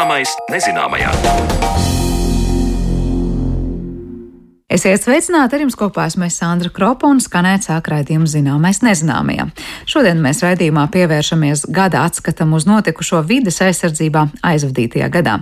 Zināmais nezināmajā. Esiet sveicināti, ar jums kopā esmu Sandra Kropa un skanēt sāk raidījumu zināmais nezināmajā. Šodien mēs raidījumā pievēršamies gada atskatam uz notikušo vides aizsardzībā aizvadītajā gadā.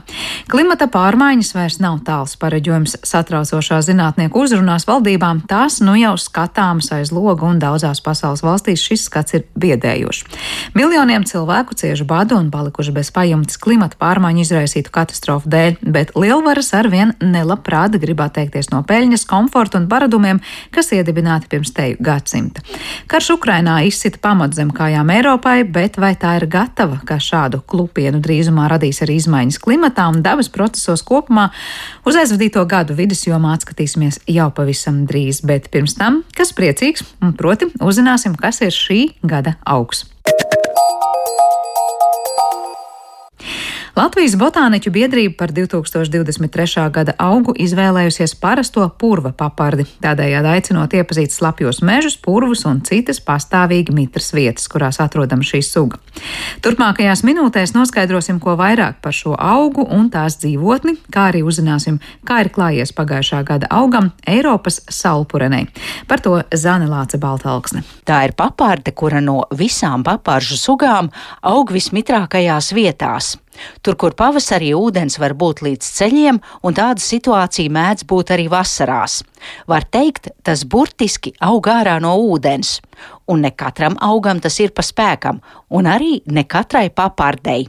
Klimata pārmaiņas vairs nav tāls pareģojums satraucošā zinātnieku uzrunās valdībām, tās nu jau skatāmas aiz logu un daudzās pasaules valstīs šis skats ir biedējošs. Miljoniem cilvēku cieši badu un palikuši bez pajumtes klimata pārmaiņu izraisītu katastrofu dēļ, bet lielvaras arvien nelabprāt grib atteikties no peļņas peļņas, komforta un paradumiem, kas iedibināti pirms teju gadsimta. Karš Ukrainā izsita pamat zem kājām Eiropai, bet vai tā ir gatava, ka šādu klupienu drīzumā radīs arī izmaiņas klimatā un dabas procesos kopumā? Uz aizvadīto gadu vidas jomā atskatīsimies jau pavisam drīz, bet pirms tam, kas priecīgs, un proti uzzināsim, kas ir šī gada augs. Latvijas Botāniķu biedrība par 2023. gada augu izvēlējusies parasto purva papardi, tādējādi aicinot iepazīt slapjos mežus, purvus un citas pastāvīgi mitras vietas, kurās atrodama šī suga. Turpmākajās minūtēs noskaidrosim, ko vairāk par šo augu un tās dzīvotni, kā arī uzzināsim, kā ir klājies pagājušā gada augam Eiropas saulpurenei. Par to Zane Lāce Baltalksne. Tā ir paparde, kura no visām paparžu sugām aug vismitrākajās vietās. Tur, kur pavasarī ūdens var būt līdz ceļiem, un tāda situācija mēdz būt arī vasarās. Var teikt, tas burtiski aug ārā no ūdens, un ne katram augam tas ir pa spēkam, un arī ne katrai papardei.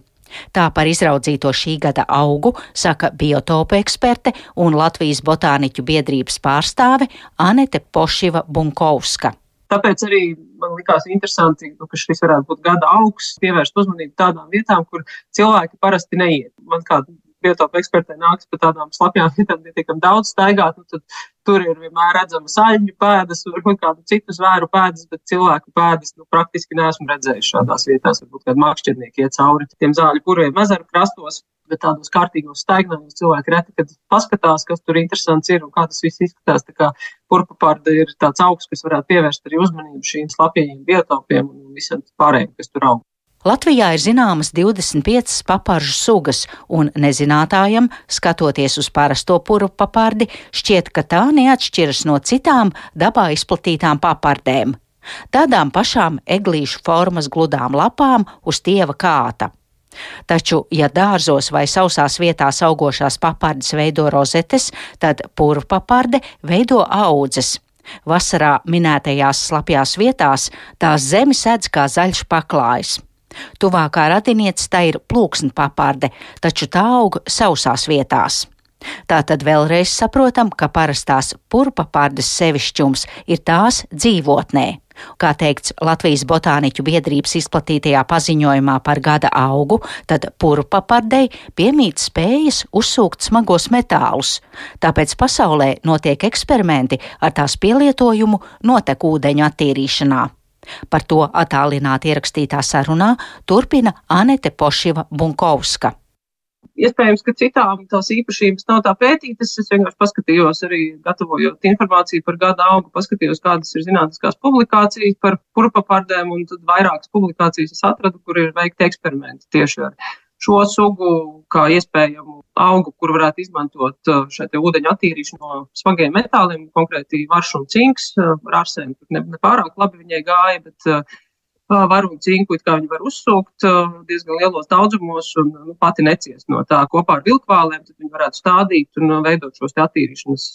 Tā par izraudzīto šī gada augu saka biotopu eksperte un Latvijas botāniķu biedrības pārstāve Anete Pošiva Bunkovska. Tāpēc arī man likās interesanti, nu, ka šis varētu būt gada augsts, pievērst uzmanību tādām vietām, kur cilvēki parasti neiet. Man kā biotopu ekspertē nāks pa tādām slapjām vietām, pietiekami daudz staigāt, nu, tad tur ir vienmēr redzamas aļņu pēdas, varbūt kādu citu zvēru pēdas, bet cilvēku pēdas nu, praktiski neesmu redzējis šādās vietās. Varbūt kādi makšķernieki iet cauri tiem zāļu purviem ezeru krastos bet tādos kārtīgos staignājumos cilvēki reti, kad paskatās, kas tur interesants ir un kā tas viss izskatās. Tā kā purpapārda ir tāds augsts, kas varētu pievērst arī uzmanību šīm slapjajiem biotopiem un visam pārējiem, kas tur aug. Latvijā ir zināmas 25 paparžu sugas, un nezinātājam, skatoties uz parasto puru papardi, šķiet, ka tā neatšķiras no citām dabā izplatītām papardēm. Tādām pašām eglīšu formas gludām lapām uz tieva kāta. Taču, ja dārzos vai sausās vietās augošās papardes veido rozetes, tad purvpaparde veido audzes. Vasarā minētajās slapjās vietās tās zemi sedz kā zaļš paklājs. Tuvākā radiniece tā ir plūksne paparde, taču tā aug sausās vietās. Tātad vēlreiz saprotam, ka parastās purpapārdes sevišķums ir tās dzīvotnē. Kā teikts Latvijas botāniķu biedrības izplatītajā paziņojumā par gada augu, tad purpapardei piemīt spējas uzsūkt smagos metālus. Tāpēc pasaulē notiek eksperimenti ar tās pielietojumu notekūdeņu attīrīšanā. Par to attālināti ierakstītā sarunā turpina Anete Pošiva Bunkovska. Iespējams, ka citām tās īpašības nav tā pētītas. Es vienkārši paskatījos arī gatavojot informāciju par gada augu, paskatījos, kādas ir zinātniskās publikācijas par purpapardēm, un tad vairākas publikācijas es atradu, kur ir veikti eksperimenti tieši ar šo sugu kā iespējamu augu, kur varētu izmantot uh, šeit ūdeņu attīrīšanu no smagiem metāliem, konkrēti varš un cinks, uh, ar tur ne, ne pārāk labi viņai gāja, bet uh, varu un cinku, kā viņi var uzsūkt diezgan lielos daudzumos un nu, pati neciest no tā kopā ar vilkvālēm, tad viņi varētu stādīt un veidot šos attīrīšanas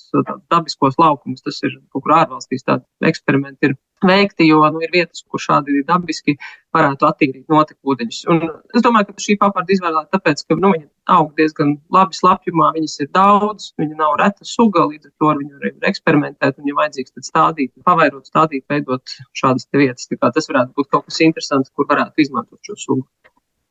dabiskos laukumus. Tas ir kaut kur ārvalstīs tādi eksperimenti ir veikti, jo nu, ir vietas, kur šādi dabiski varētu attīrīt notekūdeņus. Un es domāju, ka šī paparda izvēlēta tāpēc, ka nu, viņa aug diezgan labi slapjumā, viņas ir daudz, viņa nav reta suga, līdz ar to ar viņu var eksperimentēt, un, ja vajadzīgs, tad stādīt, pavairot, stādīt, veidot šādas vietas. Tā kā tas varētu būt kaut kas interesants, kur varētu izmantot šo sugu.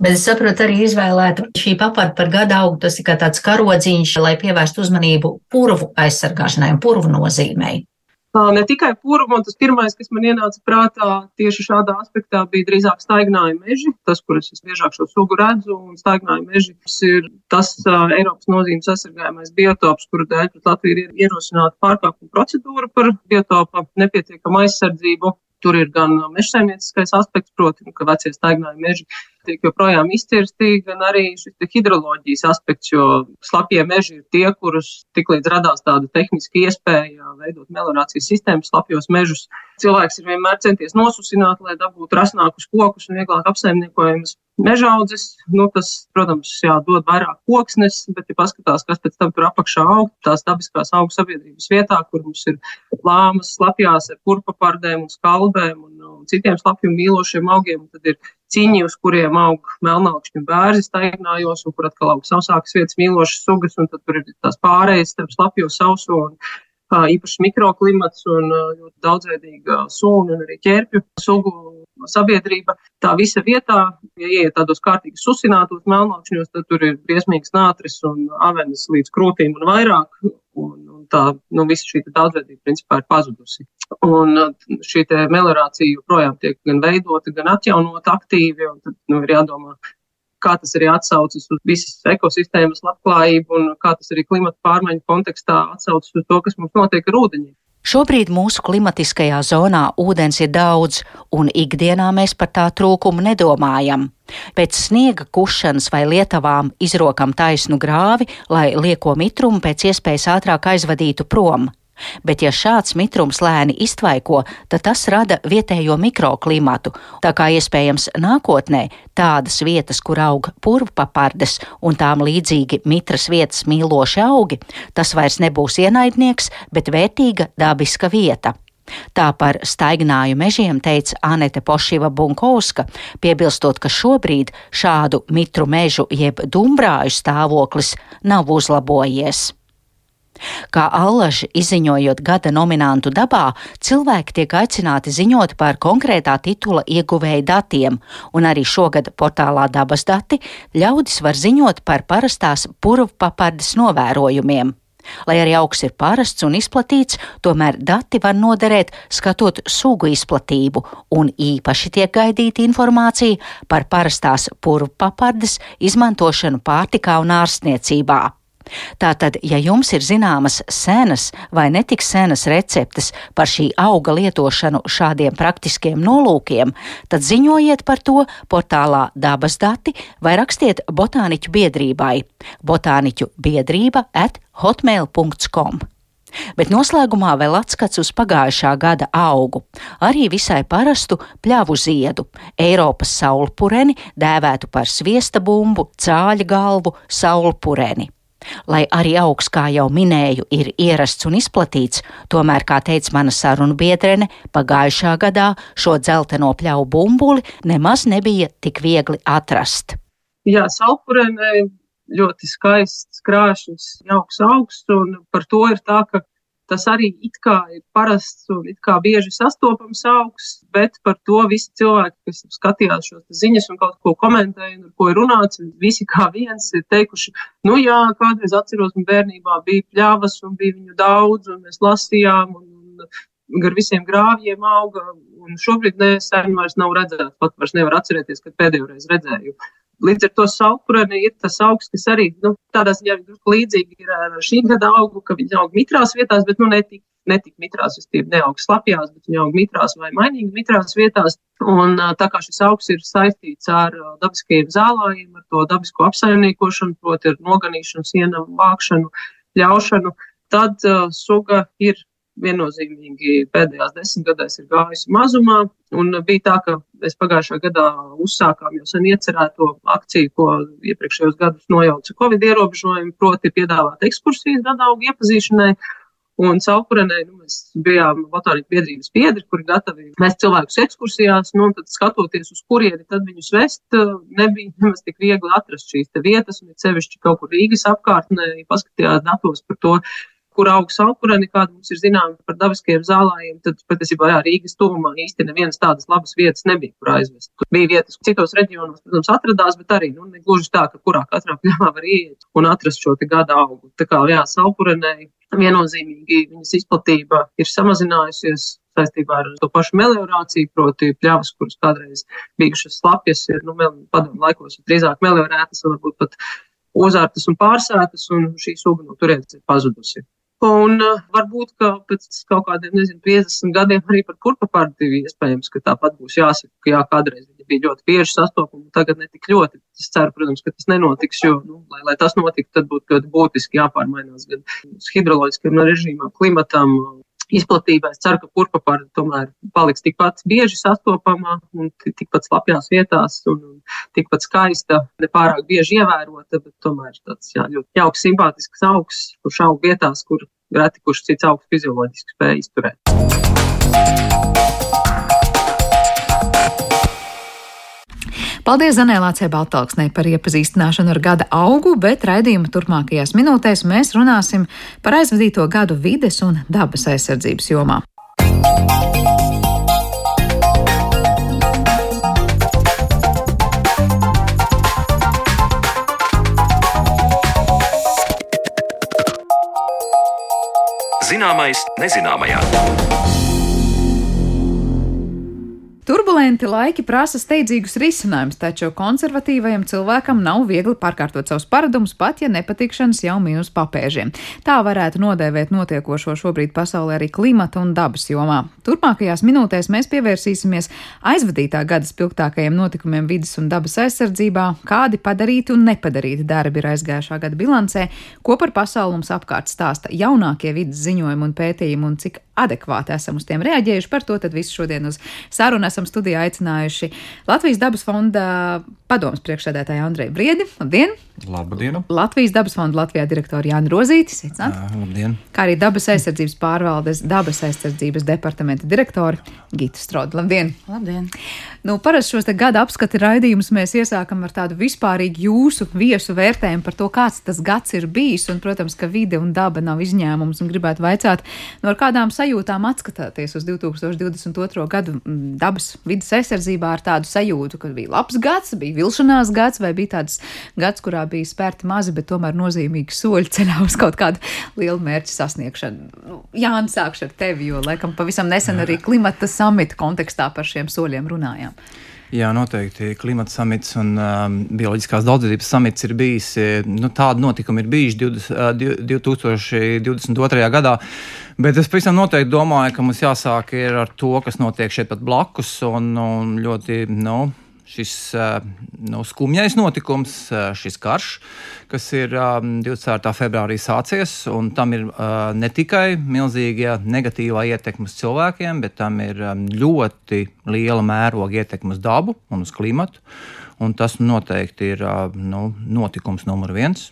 Bet es saprotu, arī izvēlēta šī paparda par gada augu. Tas ir kā tāds karodziņš, lai pievērstu uzmanību purvu aizsargāšanai un purvu nozīmei. Ne tikai purva, un tas pirmais, kas man ienāca prātā tieši šādā aspektā, bija drīzāk staignāja meži. Tas, kuras es biežāk šo sugu redzu, un staignāja meži ir tas uh, Eiropas nozīmes aizsargājamais biotops, kuru dēļ pret Latviju ir ierosināta pārkāpuma procedūra par biotopa nepietiekamu aizsardzību. Tur ir gan mežsaimnieciskais aspekts, proti, nu, ka vecie staignāja meži tiek joprojām izcirsti, gan arī šis hidroloģijas aspekts, jo slapjie meži ir tie, kurus tiklīdz radās tāda tehniska iespēja veidot meliorācijas sistēmas slapjos mežus. Cilvēks ir vienmēr centies nosusināt, lai dabūtu rasnākus kokus un vieglāk apsaimniekojumus mežaudzes. Nu, tas, protams, jā, dod vairāk koksnes, bet, ja paskatās, kas pēc tam tur apakšā aug, tās dabiskās augu sabiedrības vietā, kur mums ir lāmas, slapjās ar purpapardēm un skalbēm un, un citiem slapjumu mīlošiem augiem, tad ir ciņi, uz kuriem aug melnākšņu bērzi staignājos, un kur atkal aug sausākas vietas mīlošas sugas, un tad tur ir tās pārējas starp slapjo sauso un īpaši mikroklimats un ļoti daudzveidīga sūnu un arī ķērpju sugu sabiedrība. Tā visa vietā, ja ieiet tādos kārtīgi susinātos melnākšņos, tad tur ir briesmīgs nātris un avenes līdz krūtīm un vairāk. Un tā, nu, visa šī daudzveidība principā ir pazudusi. Un šī meliorācija joprojām tiek gan veidota, gan atjaunota aktīvi, tad nu, ir jādomā, kā tas arī atsaucas uz visas ekosistēmas labklājību un kā tas arī klimata pārmaiņu kontekstā atsaucas uz to, kas mums notiek ar ūdeņiem. Šobrīd mūsu klimatiskajā zonā ūdens ir daudz, un ikdienā mēs par tā trūkumu nedomājam. Pēc sniega kušanas vai lietavām izrokam taisnu grāvi, lai lieko mitrumu pēc iespējas ātrāk aizvadītu prom. Bet, ja šāds mitrums lēni iztvaiko, tad tas rada vietējo mikroklimatu. Tā kā iespējams nākotnē tādas vietas, kur aug purvpapardes un tām līdzīgi mitras vietas mīloši augi, tas vairs nebūs ienaidnieks, bet vērtīga dabiska vieta. Tā par staignāju mežiem teica Anete Pošiva Bunkovska, piebilstot, ka šobrīd šādu mitru mežu jeb dumbrāju stāvoklis nav uzlabojies. Kā allaži izziņojot gada nominantu dabā, cilvēki tiek aicināti ziņot par konkrētā titula ieguvēja datiem, un arī šogad portālā dabas dati ļaudis var ziņot par parastās purvpapardes novērojumiem. Lai arī augs ir parasts un izplatīts, tomēr dati var noderēt skatot sugu izplatību, un īpaši tiek gaidīta informācija par parastās purvpapardes izmantošanu pārtikā un ārstniecībā. Tātad, ja jums ir zināmas senas vai netik senas receptes par šī auga lietošanu šādiem praktiskiem nolūkiem, tad ziņojiet par to portālā dabas dati vai rakstiet botāniķu biedrībai botāniķu biedrība at hotmail.com. Bet noslēgumā vēl atskats uz pagājušā gada augu, arī visai parastu pļavu ziedu, Eiropas saulpureni, dēvētu par sviesta bumbu, cāļa galvu, saulpureni. Lai arī augs, kā jau minēju, ir ierasts un izplatīts, tomēr, kā teica mana sarunu biedrene, pagājušā gadā šo dzelteno pļauju bumbuli nemaz nebija tik viegli atrast. Jā, salpurēnē ļoti skaists, krāšņs, jauks augsts, un par to ir tā, ka Tas arī it kā ir parasts un it kā bieži sastopams augsts, bet par to visi cilvēki, kas skatījās šos ziņas un kaut ko komentēja, un ar ko ir runāts, visi kā viens ir teikuši, nu jā, kādreiz atceros, man bērnībā bija pļavas un bija viņu daudz, un mēs lasījām, un, un gar visiem grāvjiem auga, un šobrīd ne, sen vairs nav redzēts, pat vairs nevar atcerēties, kad pēdējo reizi redzēju. Līdz ar to saulpureni ir tas augsts, kas arī nu, tādā ziņā līdzīgi ir ar šī gada augu, ka viņi aug mitrās vietās, bet nu, netik, netik mitrās, es neaug slapjās, bet viņi aug mitrās vai mainīgi mitrās vietās. Un tā kā šis augsts ir saistīts ar dabiskajiem zālājiem, ar to dabisko apsaimniekošanu, proti ar noganīšanu, sienam, vākšanu, ļaušanu, tad uh, suga ir viennozīmīgi pēdējās desmitgadēs ir gājusi mazumā. Un bija tā, ka mēs pagājušā gadā uzsākām jau sen iecerēto akciju, ko iepriekšējos gadus nojauca Covid ierobežojumi, proti piedāvāt ekskursijas gadaugu iepazīšanai. Un caurpurenē nu, mēs bijām botāniķu biedrības biedri, kuri gatavi vest cilvēkus ekskursijās, nu, tad skatoties, uz kurieni tad viņus vest, nebija nemaz tik viegli atrast šīs vietas, un sevišķi kaut kur Rīgas apkārtnē, ja paskatījās datos par to, kur aug salkureni, kāda mums ir zināma par dabiskajiem zālājiem, tad patiesībā jā, Rīgas tuvumā īsti nevienas tādas labas vietas nebija, kur aizvest. Tur bija vietas, citos reģionos, protams, atradās, bet arī nu, gluži tā, ka kurā katrā pļāvā var iet un atrast šo gada augu. Tā kā jā, salkurenei viennozīmīgi viņas izplatība ir samazinājusies saistībā ar to pašu meliorāciju, proti pļavas, kuras kādreiz bijušas slapjas, ir nu, padomu laikos drīzāk meliorētas varbūt pat uzārtas un pārsētas, un šī suga no turienes ir pazudusi. Un uh, varbūt, ka pēc kaut kādiem, nezinu, 50 gadiem arī par purpapārdu iespējams, ka tāpat būs jāsaka, ka jā, kādreiz viņi bija ļoti bieži sastopami, tagad ne tik ļoti. Es ceru, protams, ka tas nenotiks, jo, nu, lai, lai tas notiktu, tad būtu ļoti būtiski jāpārmainās gan hidroloģiskiem režīmam, klimatam, izplatībai. Es ceru, ka purpapāra tomēr paliks tikpat bieži sastopama un tikpat slapjās vietās un tikpat skaista, nepārāk bieži ievērota, bet tomēr tāds jā, ļoti jauks, simpātisks augs, kurš aug vietās, kur reti kurš cits augs fizioloģiski spēj izturēt. Paldies Zanēlācei Baltalksnei par iepazīstināšanu ar gada augu, bet raidījuma turpmākajās minūtēs mēs runāsim par aizvadīto gadu vides un dabas aizsardzības jomā. Zināmais nezināmajā. Turbulenti laiki prasa steidzīgus risinājumus, taču konservatīvajam cilvēkam nav viegli pārkārtot savus paradumus, pat ja nepatikšanas jau minus papēžiem. Tā varētu nodēvēt notiekošo šobrīd pasaulē arī klimata un dabas jomā. Turpmākajās minūtēs mēs pievērsīsimies aizvadītā gada spilgtākajiem notikumiem vidas un dabas aizsardzībā, kādi padarīti un nepadarīti darbi ir aizgājušā gada bilancē, ko par pasauli mums apkārt stāsta jaunākie vidas ziņojumi un pētījumi un cik adekvāti esam uz tiem reaģējuši. Par to tad visu šodien uz sarunu esam studijā aicinājuši Latvijas dabas fonda padomas priekšsēdētāju Andreju Briedi. Labdien! Labdien! Latvijas dabas fonda Latvijā direktoru Jānu Rozīti. Sveicināt! Labdien! Kā arī dabas aizsardzības pārvaldes dabas aizsardzības departamenta direktori Gita Stroda. Labdien! Labdien! Nu, parasti šos gada apskati raidījumus mēs iesākam ar tādu vispārīgu jūsu viesu vērtējumu par to, kāds tas gads ir bijis. Un, protams, ka vide un daba nav izņēmums un gribētu vaicāt, no ar kādām sajūtām atskatāties uz 2022. gadu dabas vidas aizsardzībā ar tādu sajūtu, ka bija labs gads, bija vilšanās gads vai bija tāds gads, kurā bija spērti mazi, bet tomēr nozīmīgi soļi ceļā uz kaut kādu lielu mērķu sasniegšanu. Nu, Jānis, sākšu ar tevi, jo laikam pavisam nesen arī klimata samita kontekstā par šiem soļiem runājām. Jā, noteikti. Klimata samits un um, bioloģiskās daudzveidības samits ir bijis. Nu, tādi notikumi ir bijuši 20, 2022. gadā. Bet es pavisam noteikti domāju, ka mums jāsāk ar to, kas notiek šeit pat blakus. Un, un ļoti, nu, šis nu, skumjais notikums, šis karš, kas ir 24. februārī sācies, un tam ir ne tikai milzīga negatīvā ietekme uz cilvēkiem, bet tam ir ļoti liela mēroga ietekme uz dabu un uz klimatu. Un tas noteikti ir nu, notikums numur viens.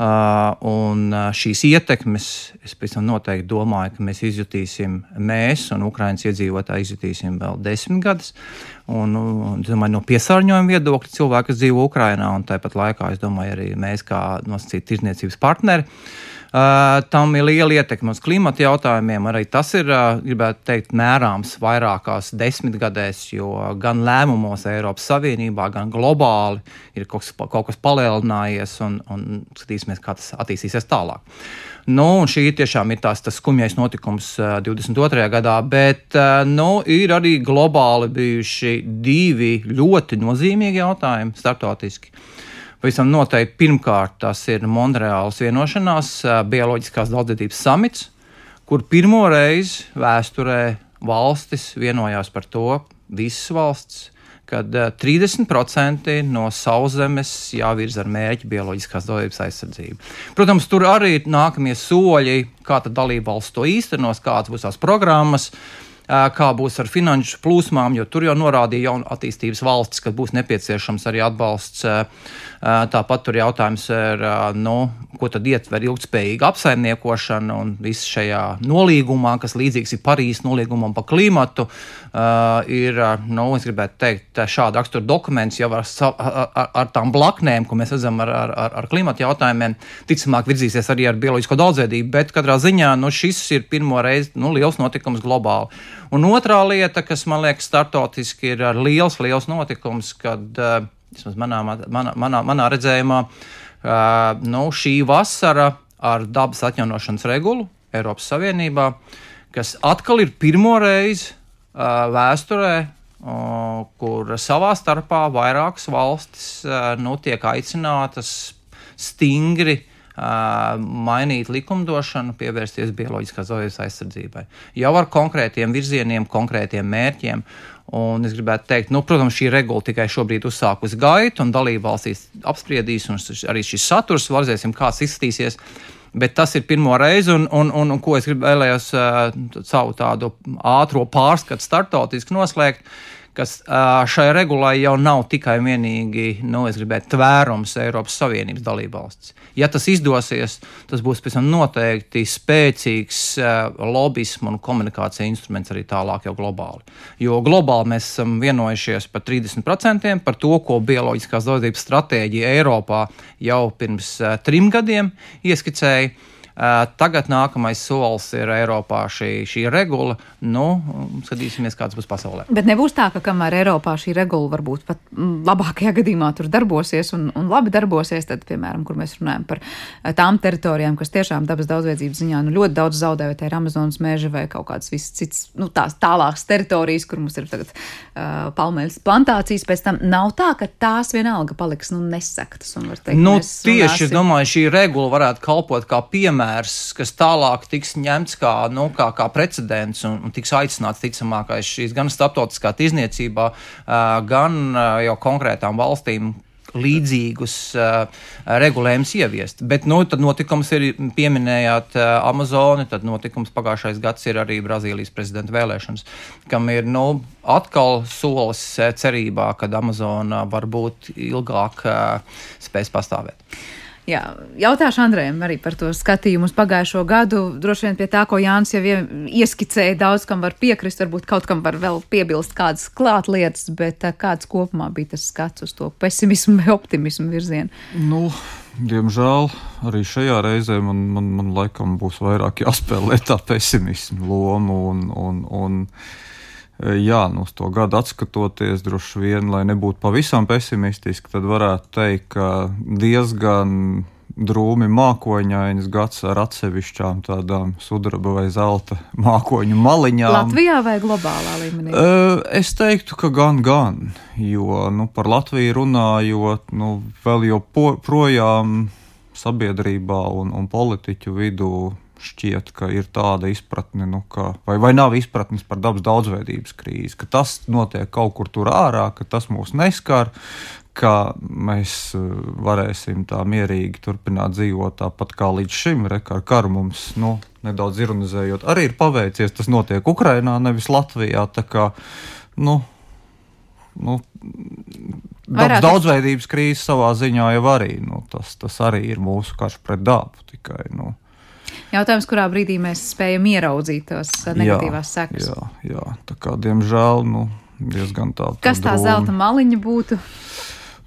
Uh, un šīs ietekmes, es pēc tam noteikti domāju, ka mēs izjutīsim, mēs un Ukraiņas iedzīvotāji izjutīsim vēl desmit gadus. Un, un, domāju, no piesārņojuma viedokļa cilvēki, kas dzīvo Ukrajinā, un tāpat laikā es domāju, arī mēs kā nosacīti tirzniecības partneri. Uh, tam ir liela ietekme uz klimata jautājumiem. Arī tas ir, uh, gribētu teikt, mērāms vairākās desmitgadēs, jo gan lēmumos Eiropas Savienībā, gan globāli ir kaut kas, kaut kas palielinājies, un, un skatīsimies, kā tas attīstīsies tālāk. Nu, šī tiešām ir tās, tas skumjais notikums uh, 22. gadā, bet uh, nu, ir arī globāli bijuši divi ļoti nozīmīgi jautājumi starptautiski. Pavisam noteikti pirmkārt tas ir Monreāls vienošanās, bioloģiskās daudzveidības samits, kur pirmo reizi vēsturē valstis vienojās par to, visas valsts, kad 30% no sauszemes jāvirza ar mērķi bioloģiskās daudzveidības aizsardzību. Protams, tur arī ir nākamie soļi, kā dalība valsts to īstenos, kādas būs tās programmas kā būs ar finanšu plūsmām, jo tur jau norādīja jaunu attīstības valsts, ka būs nepieciešams arī atbalsts. Tāpat tur jautājums ir, nu, ko tad ietver ilgspējīga apsaimniekošana un viss šajā nolīgumā, kas līdzīgs ir Parīzes nolīgumam par klimatu, ir, nu, es gribētu teikt, šāda rakstura dokuments jau ar, ar, ar tām blaknēm, ko mēs redzam ar, ar, ar klimatu jautājumiem, ticamāk virzīsies arī ar bioloģisko daudzveidību, bet katrā ziņā, nu, šis ir pirmo reizi, nu, liels notikums globāli. Un otrā lieta, kas man liekas startautiski ir liels, liels notikums, kad vismaz manā, manā, manā, manā redzējumā nu, šī vasara ar dabas atjaunošanas regulu Eiropas Savienībā, kas atkal ir pirmo reizi vēsturē, kur savā starpā vairākas valstis nu, tiek aicinātas stingri mainīt likumdošanu, pievērsties bioloģiskās daudzveidības aizsardzībai. Jau ar konkrētiem virzieniem, konkrētiem mērķiem. Un es gribētu teikt, nu, protams, šī regula tikai šobrīd uzsākusi gaitu, un dalībvalstīs apspriedīs, un arī šis saturs, redzēsim, kāds izskatīsies. Bet tas ir pirmo reizi, un, un, un, un ko es gribēju vēlējos uh, savu tādu ātro pārskatu startautiski noslēgt. Uh, kas šai regulai jau nav tikai vienīgi, nu, es gribētu, tvērums Eiropas Savienības dalībvalsts. Ja tas izdosies, tas būs pēc tam noteikti spēcīgs lobbyismu un komunikācija instruments arī tālāk jau globāli. Jo globāli mēs esam vienojušies par 30% par to, ko bioloģiskās daudzības stratēģija Eiropā jau pirms trim gadiem ieskicēja. Tagad nākamais solis ir Eiropā šī, šī regula. Nu, skatīsimies, kāds būs pasaulē. Bet nebūs tā, ka kamēr Eiropā šī regula varbūt pat labākajā gadījumā tur darbosies un, un labi darbosies, tad, piemēram, kur mēs runājam par tām teritorijām, kas tiešām dabas daudzveidības ziņā nu, ļoti daudz zaudē, vai tā ir Amazonas meža vai kaut kādas visas citas, nu, tās tālākas teritorijas, kur mums ir tagad uh, palmeļas plantācijas, pēc tam nav tā, ka tās vienalga paliks nu, nesaktas. Teikt, nu, tieši, runāsim... es domāju, šī regula varētu kalpot kā piemērs piemērs, kas tālāk tiks ņemts kā, nu, kā, kā precedents un, un tiks aicināts ticamākais šīs gan starptautiskā tirzniecībā, gan jau konkrētām valstīm, līdzīgus uh, regulējumus ieviest. Bet nu, tad notikums ir pieminējāt uh, Amazoni, tad notikums pagājušais gads ir arī Brazīlijas prezidenta vēlēšanas, kam ir nu, atkal solis cerībā, ka Amazona varbūt ilgāk uh, spēs pastāvēt. Jā, jautāšu Andrejam arī par to skatījumu uz pagājušo gadu. Droši vien pie tā, ko Jānis jau ieskicēja, daudz kam var piekrist, varbūt kaut kam var vēl piebilst kādas klātlietas, bet eh, kāds kopumā bija tas skats uz to pesimismu vai optimismu virzienu? Nu, diemžēl arī šajā reizē man, man, man laikam būs vairāk jāspēlē tā pesimismu loma un, un, un Jā, nu, uz to gadu atskatoties, droši vien, lai nebūtu pavisam pesimistiski, tad varētu teikt, ka diezgan drūmi mākoņainas gads ar atsevišķām tādām sudraba vai zelta mākoņu maliņām. Latvijā vai globālā līmenī? Es teiktu, ka gan, gan. Jo nu, par Latviju runājot, nu, vēl joprojām sabiedrībā un, un politiķu vidū šķiet, ka ir tāda izpratne, nu, ka, vai, vai nav izpratnes par dabas daudzveidības krīzi, ka tas notiek kaut kur tur ārā, ka tas mūs neskar, ka mēs eh, varēsim tā mierīgi turpināt dzīvot tāpat kā līdz šim. Rekā ar karu mums nu, nedaudz ironizējot, arī ir paveicies. Tas notiek Ukrajinā, nevis Latvijā. Kā, nu, nu, dabas daudzveidības krīze savā ziņā jau arī. Nu, tas, tas arī ir mūsu karš pret dabu. Tikai, nu, Jautājums, kurā brīdī mēs spējam ieraudzīt tos negatīvās sekas. Jā, jā, tā kā diemžēl nu, diezgan tā. Kas tā drūmi. zelta maliņa būtu?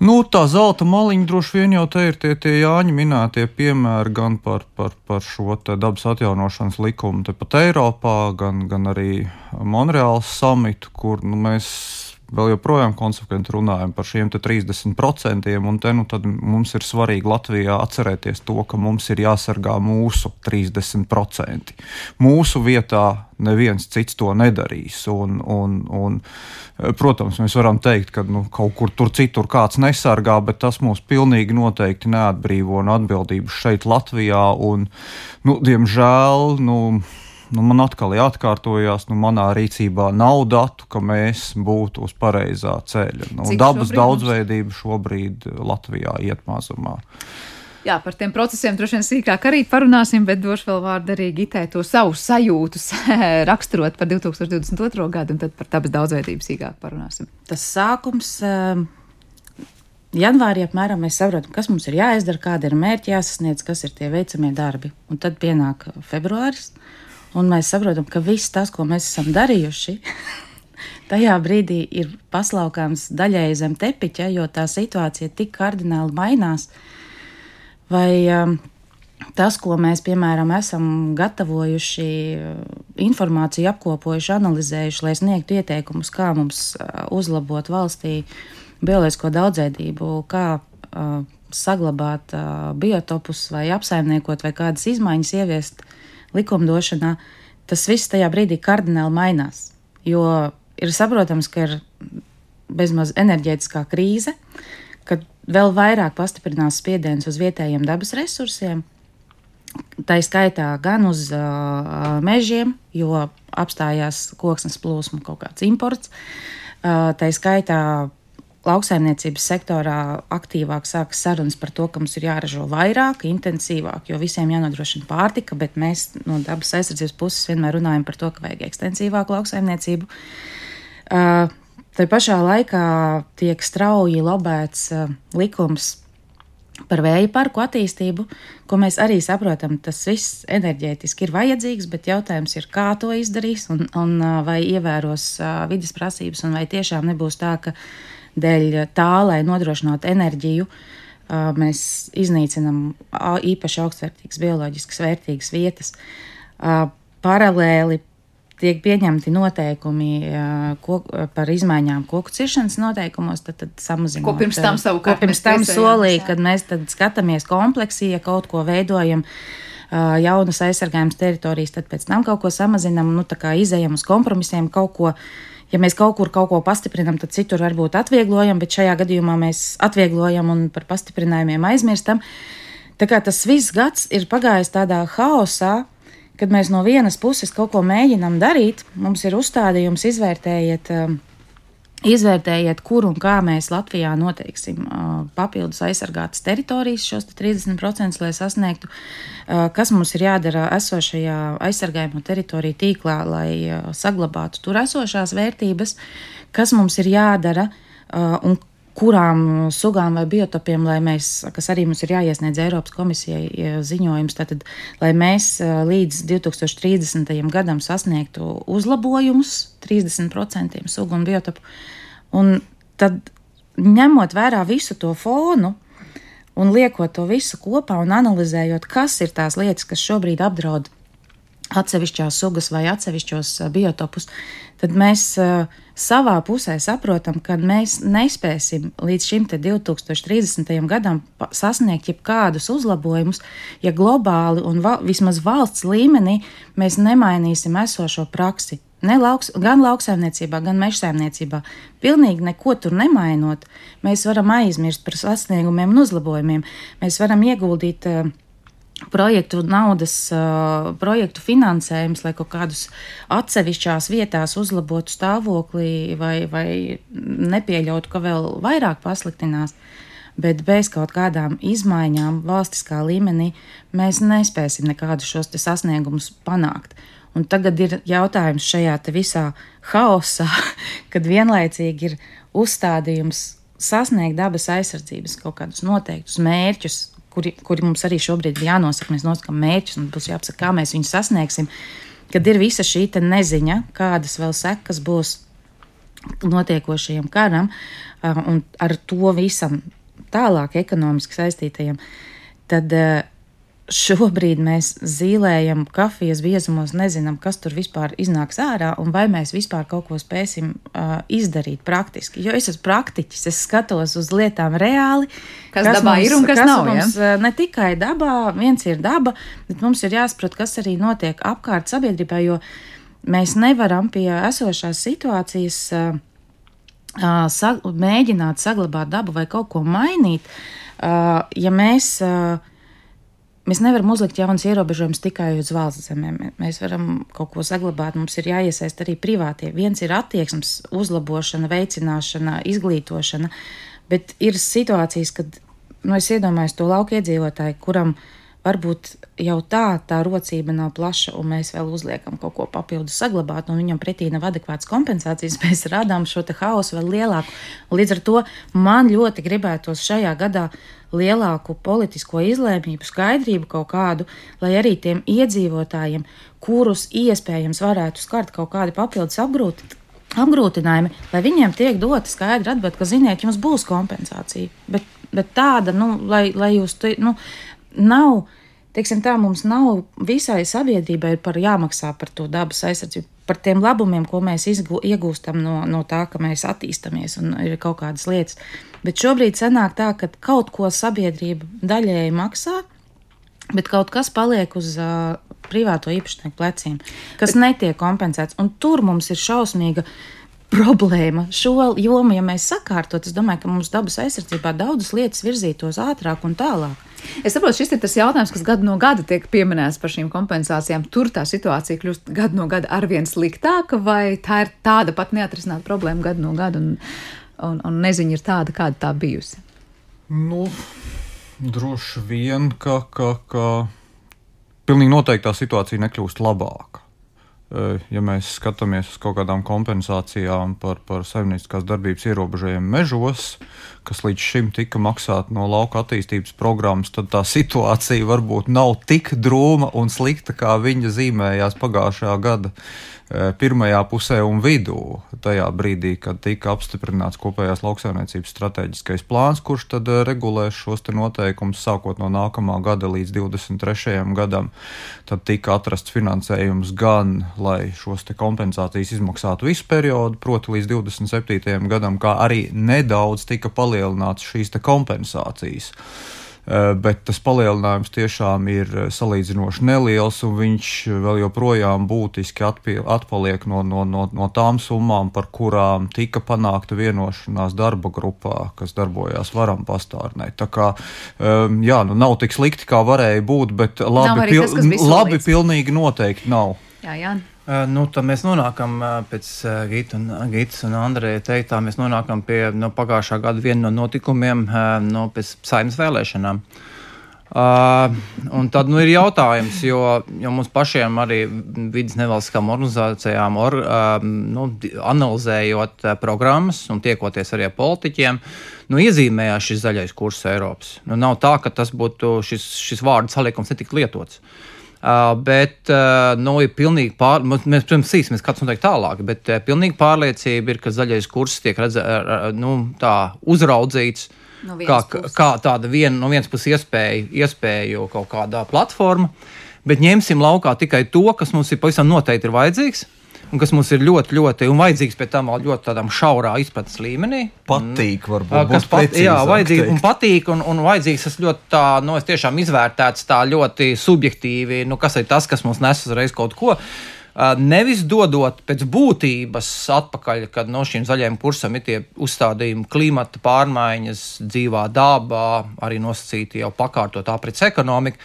Nu, tā zelta maliņa droši vien jau te ir tie, tie Jāņa minētie piemēri gan par, par, par šo dabas atjaunošanas likumu tepat Eiropā, gan, gan arī Monreāls samitu, kur nu, mēs vēl joprojām konsekventi runājam par šiem 30%, un te nu mums ir svarīgi Latvijā atcerēties to, ka mums ir jāsargā mūsu 30%. Mūsu vietā neviens cits to nedarīs. Un, un, un, protams, mēs varam teikt, ka nu, kaut kur tur citur kāds nesargā, bet tas mūs pilnīgi noteikti neatbrīvo no atbildības šeit, Latvijā. Un, nu, diemžēl, nu, nu, man atkal jāatkārtojas, nu, manā rīcībā nav datu, ka mēs būtu uz pareizā ceļa. Nu, dabas šobrīd daudzveidība šobrīd Latvijā iet mazumā. Jā, par tiem procesiem droši vien sīkāk arī parunāsim, bet došu vēl vārdu arī Gitai to savu sajūtus raksturot par 2022. gadu, un tad par dabas daudzveidību sīkāk parunāsim. Tas sākums. Uh... Janvārī apmēram mēs saprotam, kas mums ir jāizdara, kāda ir mērķi jāsasniedz, kas ir tie veicamie darbi. Un tad pienāk februāris, Un mēs saprotam, ka viss tas, ko mēs esam darījuši, tajā brīdī ir paslaukāms daļēji zem tepiņa, jo tā situācija tik kardināli mainās. Vai um, tas, ko mēs, piemēram, esam gatavojuši, uh, informāciju apkopojuši, analizējuši, lai sniegtu ieteikumus, kā mums uh, uzlabot valstī bioloģisko daudzveidību, kā uh, saglabāt uh, biotopus vai apsaimniekot vai kādas izmaiņas ieviest likumdošanā, tas viss tajā brīdī kardināli mainās. Jo ir saprotams, ka ir bezmaz enerģētiskā krīze, kad vēl vairāk pastiprinās spiediens uz vietējiem dabas resursiem, Tā skaitā gan uz uh, mežiem, jo apstājās koksnes plūsma, kaut kāds imports. Uh, tā skaitā lauksaimniecības sektorā aktīvāk sākas sarunas par to, ka mums ir jāražo vairāk, intensīvāk, jo visiem jānodrošina pārtika, bet mēs no dabas aizsardzības puses vienmēr runājam par to, ka vajag ekstensīvāku lauksaimniecību. Uh, Tā pašā laikā tiek strauji lobēts uh, likums par vēja parku attīstību, ko mēs arī saprotam, tas viss enerģētiski ir vajadzīgs, bet jautājums ir, kā to izdarīs un, un vai ievēros vidas prasības, un vai tiešām nebūs tā, ka dēļ tā, lai nodrošinātu enerģiju, mēs iznīcinam īpaši augstvērtīgas, bioloģiskas vērtīgas vietas. Paralēli tiek pieņemti noteikumi kok, par izmaiņām koku ciršanas noteikumos, tad, tad samazinot. Ko pirms tam savukārt pirms tam solīja, kad mēs skatāmies kompleksī, ja kaut ko veidojam. Jaunas aizsargājamas teritorijas, tad pēc tam kaut ko samazinām, nu, tā kā izējam uz kompromisiem, kaut ko ja mēs kaut kur kaut ko pastiprinām, tad citur varbūt atvieglojam, bet šajā gadījumā mēs atvieglojam un par pastiprinājumiem aizmirstam. Tā kā tas viss gads ir pagājis tādā haosā, kad mēs no vienas puses kaut ko mēģinām darīt, mums ir uzstādījums, izvērtējiet, um, izvērtējiet, kur un kā mēs Latvijā noteiksim papildus aizsargātas teritorijas, šos 30%, lai sasniegtu, kas mums ir jādara esošajā aizsargājamo teritoriju tīklā, lai saglabātu tur esošās vērtības, kas mums ir jādara un kurām sugām vai biotopiem, lai mēs, kas arī mums ir jāiesniedz Eiropas komisijai ziņojums, tātad, lai mēs līdz 2030. gadam sasniegtu uzlabojumus 30% sugu un biotopu. Un tad, ņemot vērā visu to fonu, un liekot to visu kopā un analizējot, kas ir tās lietas, kas šobrīd apdraud atsevišķās sugas vai atsevišķos biotopus, tad mēs uh, savā pusē saprotam, ka mēs nespēsim līdz šim 2030. gadam sasniegt jebkādus uzlabojumus, ja globāli un va vismaz valsts līmenī mēs nemainīsim esošo praksi. Ne lauks, gan lauksaimniecībā, gan mežsaimniecībā. Pilnīgi neko tur nemainot, mēs varam aizmirst par sasniegumiem un uzlabojumiem. Mēs varam ieguldīt uh, projektu naudas, projektu finansējums, lai kaut kādus atsevišķās vietās uzlabotu stāvokli vai, vai nepieļautu, ka vēl vairāk pasliktinās. Bet bez kaut kādām izmaiņām valstiskā līmenī mēs nespēsim nekādus šos sasniegumus panākt. Un tagad ir jautājums šajā visā haosā, kad vienlaicīgi ir uzstādījums sasniegt dabas aizsardzības kaut kādus noteiktus mērķus, kuri, kuri mums arī šobrīd ir jānosaka. Mēs nosakām mērķus un būs jāapsaka, kā mēs viņus sasniegsim. Kad ir visa šī neziņa, kādas vēl sekas būs notiekošajam karam un ar to visam tālāk ekonomiski saistītajam, tad Šobrīd mēs zīmējam kafijas biezumos, nezinām, kas tur vispār iznāks ārā un vai mēs vispār kaut ko spēsim uh, izdarīt praktiski. Jo es esmu praktiķis, es skatos uz lietām reāli. Kas, kas dabā mums, ir un kas, kas nav? Mums, ja? Ne tikai dabā, viens ir daba, bet mums ir jāsaprot, kas arī notiek apkārt sabiedrībā, jo mēs nevaram pie esošās situācijas uh, uh, sag mēģināt saglabāt dabu vai kaut ko mainīt, uh, ja mēs. Uh, Mēs nevaram uzlikt jaunas ierobežojumus tikai uz valsts zemēm. Mēs varam kaut ko saglabāt, mums ir jāiesaist arī privātie. Viens ir attieksmes uzlabošana, veicināšana, izglītošana, bet ir situācijas, kad nu, es iedomājos to lauku iedzīvotāju, kuram varbūt jau tā tā rocība nav plaša, un mēs vēl uzliekam kaut ko papildus saglabāt, un viņam pretī nav adekvātas kompensācijas. Mēs radām šo haosu vēl lielāku. Līdz ar to man ļoti gribētos šajā gadā lielāku politisko izlēmību, skaidrību kaut kādu, lai arī tiem iedzīvotājiem, kurus iespējams varētu skart kaut kādi papildus apgrūti, apgrūtinājumi, lai viņiem tiek dota skaidra atbilde, ka, ziniet, jums būs kompensācija. Bet, bet tāda, nu, lai, lai jūs, nu, nav. Teiksim, tā mums nav visai sabiedrībai par jāmaksā par to dabas aizsardzību, par tiem labumiem, ko mēs izgū, iegūstam no, no tā, ka mēs attīstāmies un ir kaut kādas lietas. Bet šobrīd sanāk tā, ka kaut ko sabiedrība daļēji maksā, bet kaut kas paliek uz uh, privāto īpašnieku pleciem, kas bet... netiek kompensēts. Un tur mums ir šausmīga problēma. Šo jomu, ja mēs sakārtot, es domāju, ka mums dabas aizsardzībā daudzas lietas virzītos ātrāk un tālāk. Es saprotu, šis ir tas jautājums, kas gadu no gada tiek pieminēts par šīm kompensācijām. Tur tā situācija kļūst gadu no gada arvien sliktāka, vai tā ir tāda pat neatrisināta problēma gadu no gada, un, un, un neziņa ir tāda, kāda tā bijusi? Nu, droši vien, ka, ka, ka pilnīgi noteikti tā situācija nekļūst labāka. Eh, ja mēs skatāmies uz kaut kādām kompensācijām par, par saimnieciskās darbības ierobežojumiem mežos, kas līdz šim tika maksāta no lauka attīstības programmas, tad tā situācija varbūt nav tik drūma un slikta, kā viņa zīmējās pagājušā gada pirmajā pusē un vidū, tajā brīdī, kad tika apstiprināts kopējās lauksaimniecības strateģiskais plāns, kurš tad eh, regulēs šos noteikumus sākot no nākamā gada līdz 23. gadam, tad tika atrasts finansējums gan, lai šos kompensācijas izmaksātu visu periodu, proti līdz 27. gadam, kā arī nedaudz tika palielināts šīs kompensācijas. Eh, bet tas palielinājums tiešām ir eh, salīdzinoši neliels, un viņš vēl joprojām būtiski atpaliek no, no, no, no tām summām, par kurām tika panākta vienošanās darba grupā, kas darbojās varam pastārnē. Tā kā ehm, jā, nu, nav tik slikti, kā varēja būt, bet labi, pil tas, labi pilnīgi noteikti nav. Jā, jā. Uh, nu, tad mēs nonākam uh, pēc uh, Gita un, Gitas un Andreja teiktā, mēs nonākam pie no pagājušā gada viena no notikumiem, no pēc saimnes vēlēšanām. Uh, un tad nu, ir jautājums, jo, jo mums pašiem arī vidas nevalstiskām organizācijām, or, uh, nu, analizējot uh, programmas un tiekoties arī ar politiķiem, nu, iezīmējās šis zaļais kurs Eiropas. Nu, nav tā, ka tas būtu šis, šis vārdu salikums netika lietots. Uh, bet uh, nu, ir pilnīgi pār, mēs, protams, sīksimies, kāds notiek tālāk, bet uh, pilnīgi pārliecība ir, ka zaļais kurs tiek redzēts, nu, tā uzraudzīts. No kā, puses. kā tāda viena no vienas puses iespēja, iespēju kaut kādā platformā, bet ņemsim laukā tikai to, kas mums ir pavisam noteikti ir vajadzīgs un kas mums ir ļoti, ļoti un vajadzīgs pēc tam ļoti tādām šaurā izpratnes līmenī. Patīk, varbūt. Kas pat, jā, vajadzīgs un patīk, un, un vajadzīgs tas ļoti tā, nu, es tiešām izvērtēts tā ļoti subjektīvi, nu, kas ir tas, kas mums nes uzreiz kaut ko. Nevis dodot pēc būtības atpakaļ, kad no šiem zaļajiem kursam ir tie uzstādījumi, klimata pārmaiņas, dzīvā dabā, arī nosacīti jau pakārtot aprits ekonomika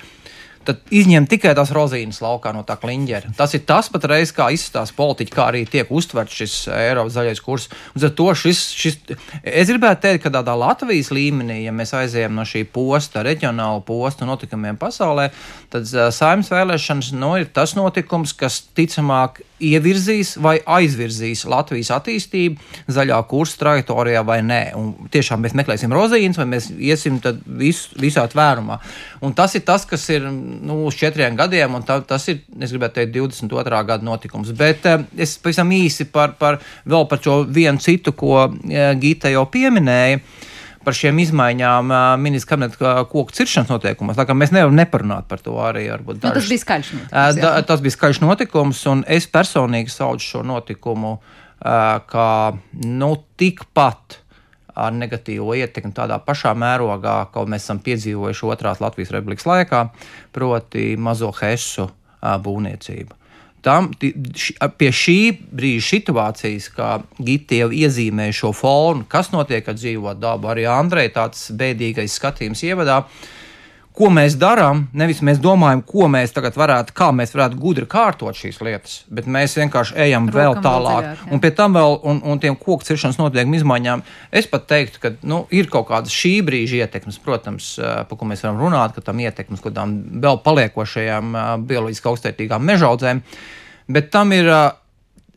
tad izņem tikai tās rozīnes laukā no tā kliņģera. Tas ir tas pat reiz, kā izskatās politiķi, kā arī tiek uztverts šis Eiropas zaļais kurs. Un ar to šis, šis, es gribētu teikt, ka tādā Latvijas līmenī, ja mēs aizējām no šī posta, reģionāla posta notikumiem pasaulē, tad saimnes vēlēšanas nu, ir tas notikums, kas ticamāk ievirzīs vai aizvirzīs Latvijas attīstību zaļā kursa trajektorijā vai nē. Un tiešām mēs meklēsim rozīnes vai mēs iesim vis, visā tvērumā. Un tas ir tas, kas ir nu, uz četriem gadiem, un tā, tas ir, es gribētu teikt, 22. gada notikums. Bet uh, es pavisam īsi par, par vēl par šo vienu citu, ko uh, Gita jau pieminēja. Uh, par šiem izmaiņām ministrs kabineta koku ciršanas noteikumos. Tā kā mēs nevaram neparunāt par to arī. Nu, tas bija skaļš notikums. Da, tas bija skaļš notikums, un es personīgi saucu šo notikumu kā nu, tikpat ar negatīvo ietekmi tādā pašā mērogā, kā mēs esam piedzīvojuši otrās Latvijas republikas laikā, proti mazo hesu būvniecību tam, pie šī brīža situācijas, kā Gita jau iezīmēja šo fonu, kas notiek ar dzīvo dabu, arī Andrei tāds bēdīgais skatījums ievadā. Ko mēs darām? Nevis mēs domājam, ko mēs tagad varētu, kā mēs varētu gudri kārtot šīs lietas, bet mēs vienkārši ejam Rokam vēl tālāk. Dziļāk, un pie tam vēl, un, un tiem koku ciršanas noteikumu izmaiņām, es pat teiktu, ka nu, ir kaut kādas šī brīža ietekmes, protams, par ko mēs varam runāt, ka tam ietekmes kaut kādām vēl paliekošajām bioloģiski augstvērtīgām mežaudzēm. Bet tam ir,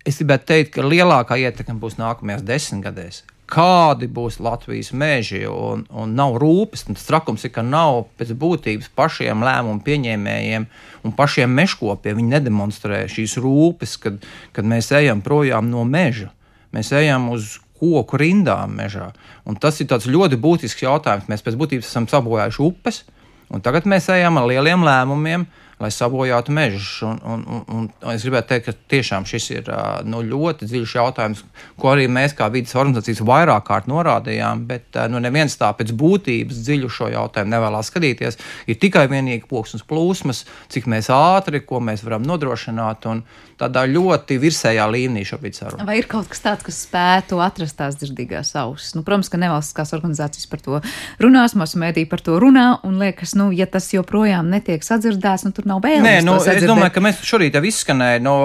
es gribētu teikt, ka lielākā ietekme būs nākamajās desmitgadēs. Kādi būs Latvijas meži, un, un nav rūpes. Tas trakums ir, ka nav pēc būtības pašiem lēmumu pieņēmējiem un pašiem mežkopiem. Viņi nedemonstrē šīs rūpes, kad, kad mēs ejam projām no meža. Mēs ejam uz koku rindām mežā. Un tas ir ļoti būtisks jautājums. Mēs pēc būtības esam sabojājuši upes, un tagad mēs ejam ar lieliem lēmumiem, lai sabojātu mežus. Un, un, un, un es gribētu teikt, ka tiešām šis ir nu, ļoti dziļš jautājums, ko arī mēs kā vidas organizācijas vairāk kārt norādījām, bet nu, neviens tā pēc būtības dziļu šo jautājumu nevēlas skatīties. Ir tikai vienīgi plūsmas plūsmas, cik mēs ātri, ko mēs varam nodrošināt. Un, tādā ļoti virsējā līmenī šobrīd saruna. Vai ir kaut kas tāds, kas spētu atrast tās dzirdīgās ausis? Nu, protams, ka nevalstiskās organizācijas par to runās, masu mēdī par to runā, un liekas, nu, ja tas joprojām netiek sadzirdēts, nu, tur nav vēlams. Nē, nu, es domāju, ka mēs šorīt jau izskanēja, no,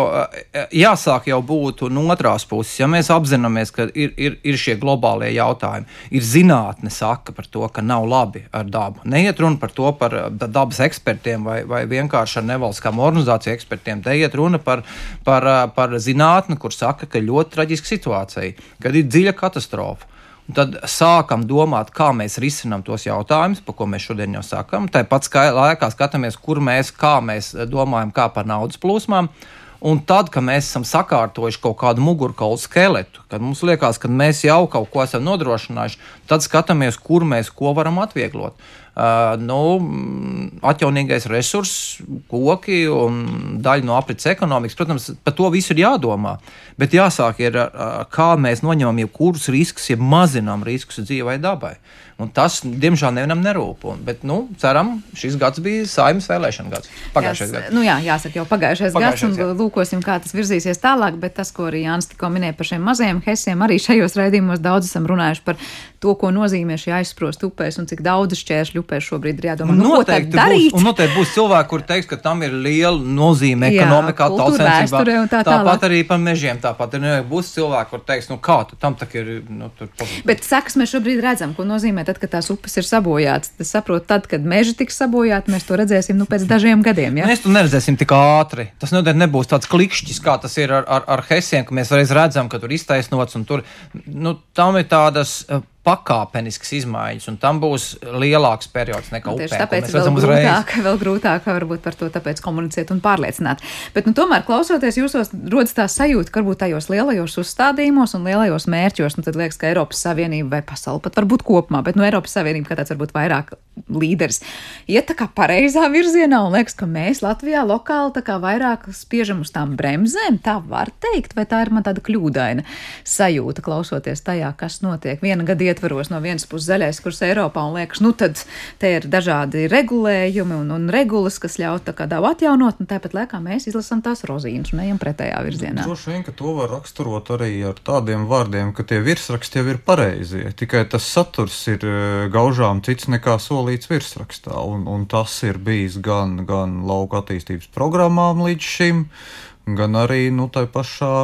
jāsāk jau būt no otras puses, ja mēs apzināmies, ka ir, ir, ir šie globālie jautājumi. Ir zinātne saka par to, ka nav labi ar dabu. Neiet runa par to par dabas ekspertiem vai, vai vienkārši ar nevalstiskām organizāciju ekspertiem. Te iet runa par par, par zinātni, kur saka, ka ļoti traģiska situācija, kad ir dziļa katastrofa. Tad sākam domāt, kā mēs risinām tos jautājumus, par ko mēs šodien jau sakām. Tāpat laikā skatāmies, kur mēs, kā mēs domājam kā par naudas plūsmām. Un tad, kad mēs esam sakārtojuši kaut kādu mugurkaulu skeletu, kad mums liekas, ka mēs jau kaut ko esam nodrošinājuši, tad skatāmies, kur mēs ko varam atvieglot. Uh, nu, atjaunīgais resurss, koki un daļa no aprits ekonomikas. Protams, par to visu ir jādomā. Bet jāsāk ir, uh, kā mēs noņemam jebkurus riskus, ja mazinām riskus dzīvai dabai. Un tas, diemžēl, nevienam nerūp. Un, bet, nu, ceram, šis gads bija saimnes vēlēšana gads. Pagājušais gads. Nu, jā, jāsaka, jau pagājušais, pagājušais gads, un jā. lūkosim, kā tas virzīsies tālāk. Bet tas, ko arī Jānis tikko minēja par šiem mazajiem hesiem, arī šajos raidījumos daudz esam runājuši par to, ko nozīmē šī aizsprost upēs un cik daudz šķēršļu upēs šobrīd ir jādomā. Nu, noteikti, darīt? būs, un noteikti būs cilvēki, kur teiks, ka tam ir liela nozīme ekonomikā, tautsensībā. Tā tāpat arī par mežiem. Tāpat arī būs cilvēki, kur teiks, nu kā tam tak ir. Nu, tur, bet sekas mēs šobrīd redzam, ko nozīmē tad, kad tās upes ir sabojātas. Es saprotu, tad, kad meži tiks sabojāti, mēs to redzēsim nu, pēc dažiem gadiem. Ja? Mēs to neredzēsim tik ātri. Tas noteikti nebūs tāds klikšķis, kā tas ir ar, ar, ar Hesiem, ka mēs reiz redzam, ka tur iztaisnots un tur nu, tam ir tādas pakāpeniskas izmaiņas, un tam būs lielāks periods nekā upē. Tāpēc vēl grūtāk, vēl grūtāk varbūt par to komunicēt un pārliecināt. Bet, nu, tomēr, klausoties jūsos, rodas tā sajūta, ka varbūt tajos lielajos uzstādījumos un lielajos mērķos, nu, tad liekas, ka Eiropas Savienība vai pasauli pat varbūt kopumā, bet, nu, Eiropas Savienība kā tāds varbūt vairāk līderis iet tā kā pareizā virzienā un liekas, ka mēs Latvijā lokāli tā kā vairāk spiežam uz tām bremzēm, tā var teikt, vai tā ir man tāda kļūdaina sajūta, klausoties tajā, kas notiek. Viena gada ietvaros no vienas puses zaļais kurs Eiropā un liekas, nu tad te ir dažādi regulējumi un, un regulas, kas ļauj tā kā dabu atjaunot, un tāpat laikā mēs izlasam tās rozīnas un ejam pretējā virzienā. Droši vien, ka to var raksturot arī ar tādiem vārdiem, ka tie virsraksti jau ir pareizie, tikai tas saturs ir e, gaužām cits nekā solīts virsrakstā, un, un tas ir bijis gan, gan lauka attīstības programmām līdz šim, gan arī nu, tai pašā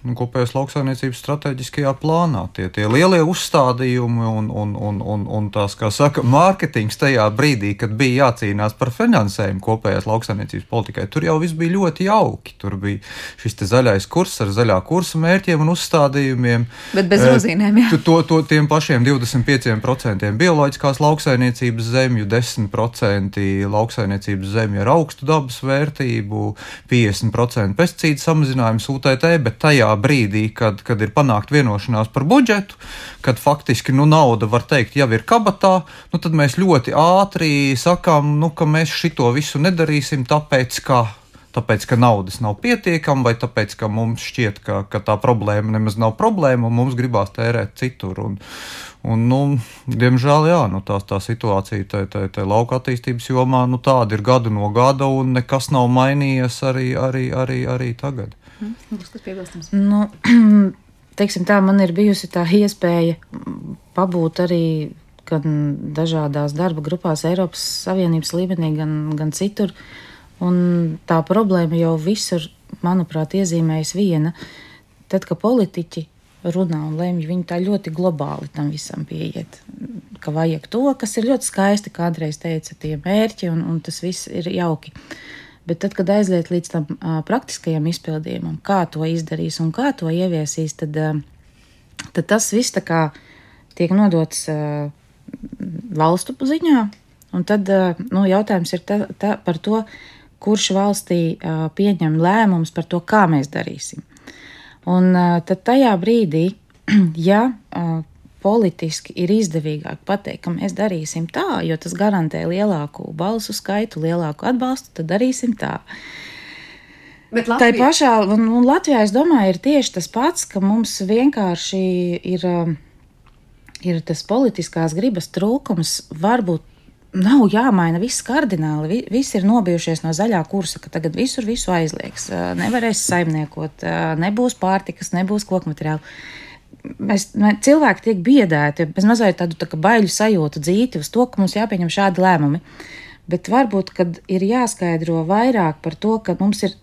kopējās lauksaimniecības strateģiskajā plānā. Tie, tie lielie uzstādījumi un, un, un, un, un tās, kā saka, mārketings tajā brīdī, kad bija jācīnās par finansējumu kopējās lauksaimniecības politikai, tur jau viss bija ļoti jauki. Tur bija šis zaļais kurs ar zaļā kursa mērķiem un uzstādījumiem. Bet bez rozīnēm, jā. To, to tiem pašiem 25% bioloģiskās lauksaimniecības zemju, 10% lauksaimniecības zemju ar augstu dabas vērtību, 50% pesticīdu samazinājums UTT, bet tajā tajā brīdī, kad, kad ir panākt vienošanās par budžetu, kad faktiski nu, nauda, var teikt, jau ir kabatā, nu, tad mēs ļoti ātri sakām, nu, ka mēs šito visu nedarīsim, tāpēc, ka tāpēc, ka naudas nav pietiekama, vai tāpēc, ka mums šķiet, ka, ka tā problēma nemaz nav problēma, un mums gribās tērēt citur. Un, un, nu, diemžēl jā, nu, tā, tā situācija te, te, te lauka attīstības jomā nu, tāda ir gadu no gada, un nekas nav mainījies arī, arī, arī, arī tagad. Būs kas piebilstams. Nu, teiksim tā, man ir bijusi tā iespēja pabūt arī gan dažādās darba grupās Eiropas Savienības līmenī, gan, gan citur. Un tā problēma jau visur, manuprāt, iezīmējas viena. Tad, kad politiķi runā un lemj, viņi tā ļoti globāli tam visam pieiet. Ka vajag to, kas ir ļoti skaisti, kādreiz teica, tie mērķi, un, un tas viss ir jauki. Uh, Bet tad, kad aiziet līdz tam uh, praktiskajam izpildījumam, kā to izdarīs un kā to ieviesīs, tad, uh, tad tas viss tiek nodots uh, valstu ziņā. Un tad uh, nu, jautājums ir ta, ta, par to, kurš valstī uh, pieņem lēmumus par to, kā mēs darīsim. Un uh, tad tajā brīdī, ja uh, politiski ir izdevīgāk pateikt, ka mēs darīsim tā, jo tas garantē lielāku balsu skaitu, lielāku atbalstu, tad darīsim tā. Bet Tā Latvija, pašā un, un Latvijā, es domāju, ir tieši tas pats, ka mums vienkārši ir, um, ir tas politiskās gribas trūkums. Varbūt nav jāmaina viss kardināli. Vi- Visi ir nobijušies no zaļā kursa, ka tagad visur visu aizliegs. ā, Nevarēs saimniekot, ā, nebūs pārtikas, nebūs koku materiālu. Mēs, mē, cilvēki tiek biedēti, bez mazliet tādu tā baiļu sajūtu dzīti uz to, ka mums jāpieņem šādi lēmumi. Bet varbūt, kad ir jāskaidro vairāk par to, ka mums ir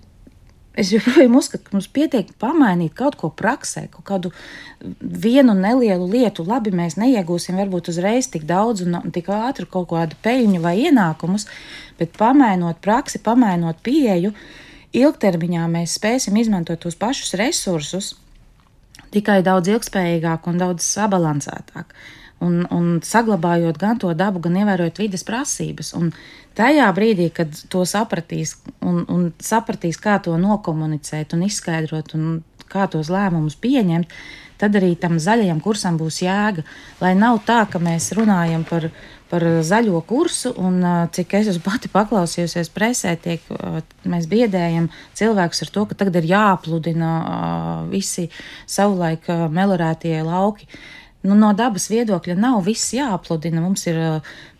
Es joprojām uzskatu, ka mums pietiek pamainīt kaut ko praksē, kaut kādu vienu nelielu lietu. Labi, mēs neiegūsim varbūt uzreiz tik daudz un tik ātri kaut kādu peļņu vai ienākumus, bet pamainot praksi, pamainot pieeju, ilgtermiņā mēs spēsim izmantot tos pašus resursus tikai daudz ilgspējīgāk un daudz sabalansētāk. Un, un saglabājot gan to dabu, gan ievērojot vidas prasības. Un tajā brīdī, kad to sapratīs un, un sapratīs, kā to nokomunicēt un izskaidrot, un kā tos lēmumus pieņemt, tad arī tam zaļajam kursam būs jēga. Lai nav tā, ka mēs runājam par, par zaļo kursu, un cik es esmu pati paklausījusies presē, tiek, mēs biedējam cilvēkus ar to, ka tagad ir jāpludina visi savulaik melorētie lauki. Nu, no dabas viedokļa nav viss jāapludina. Mums ir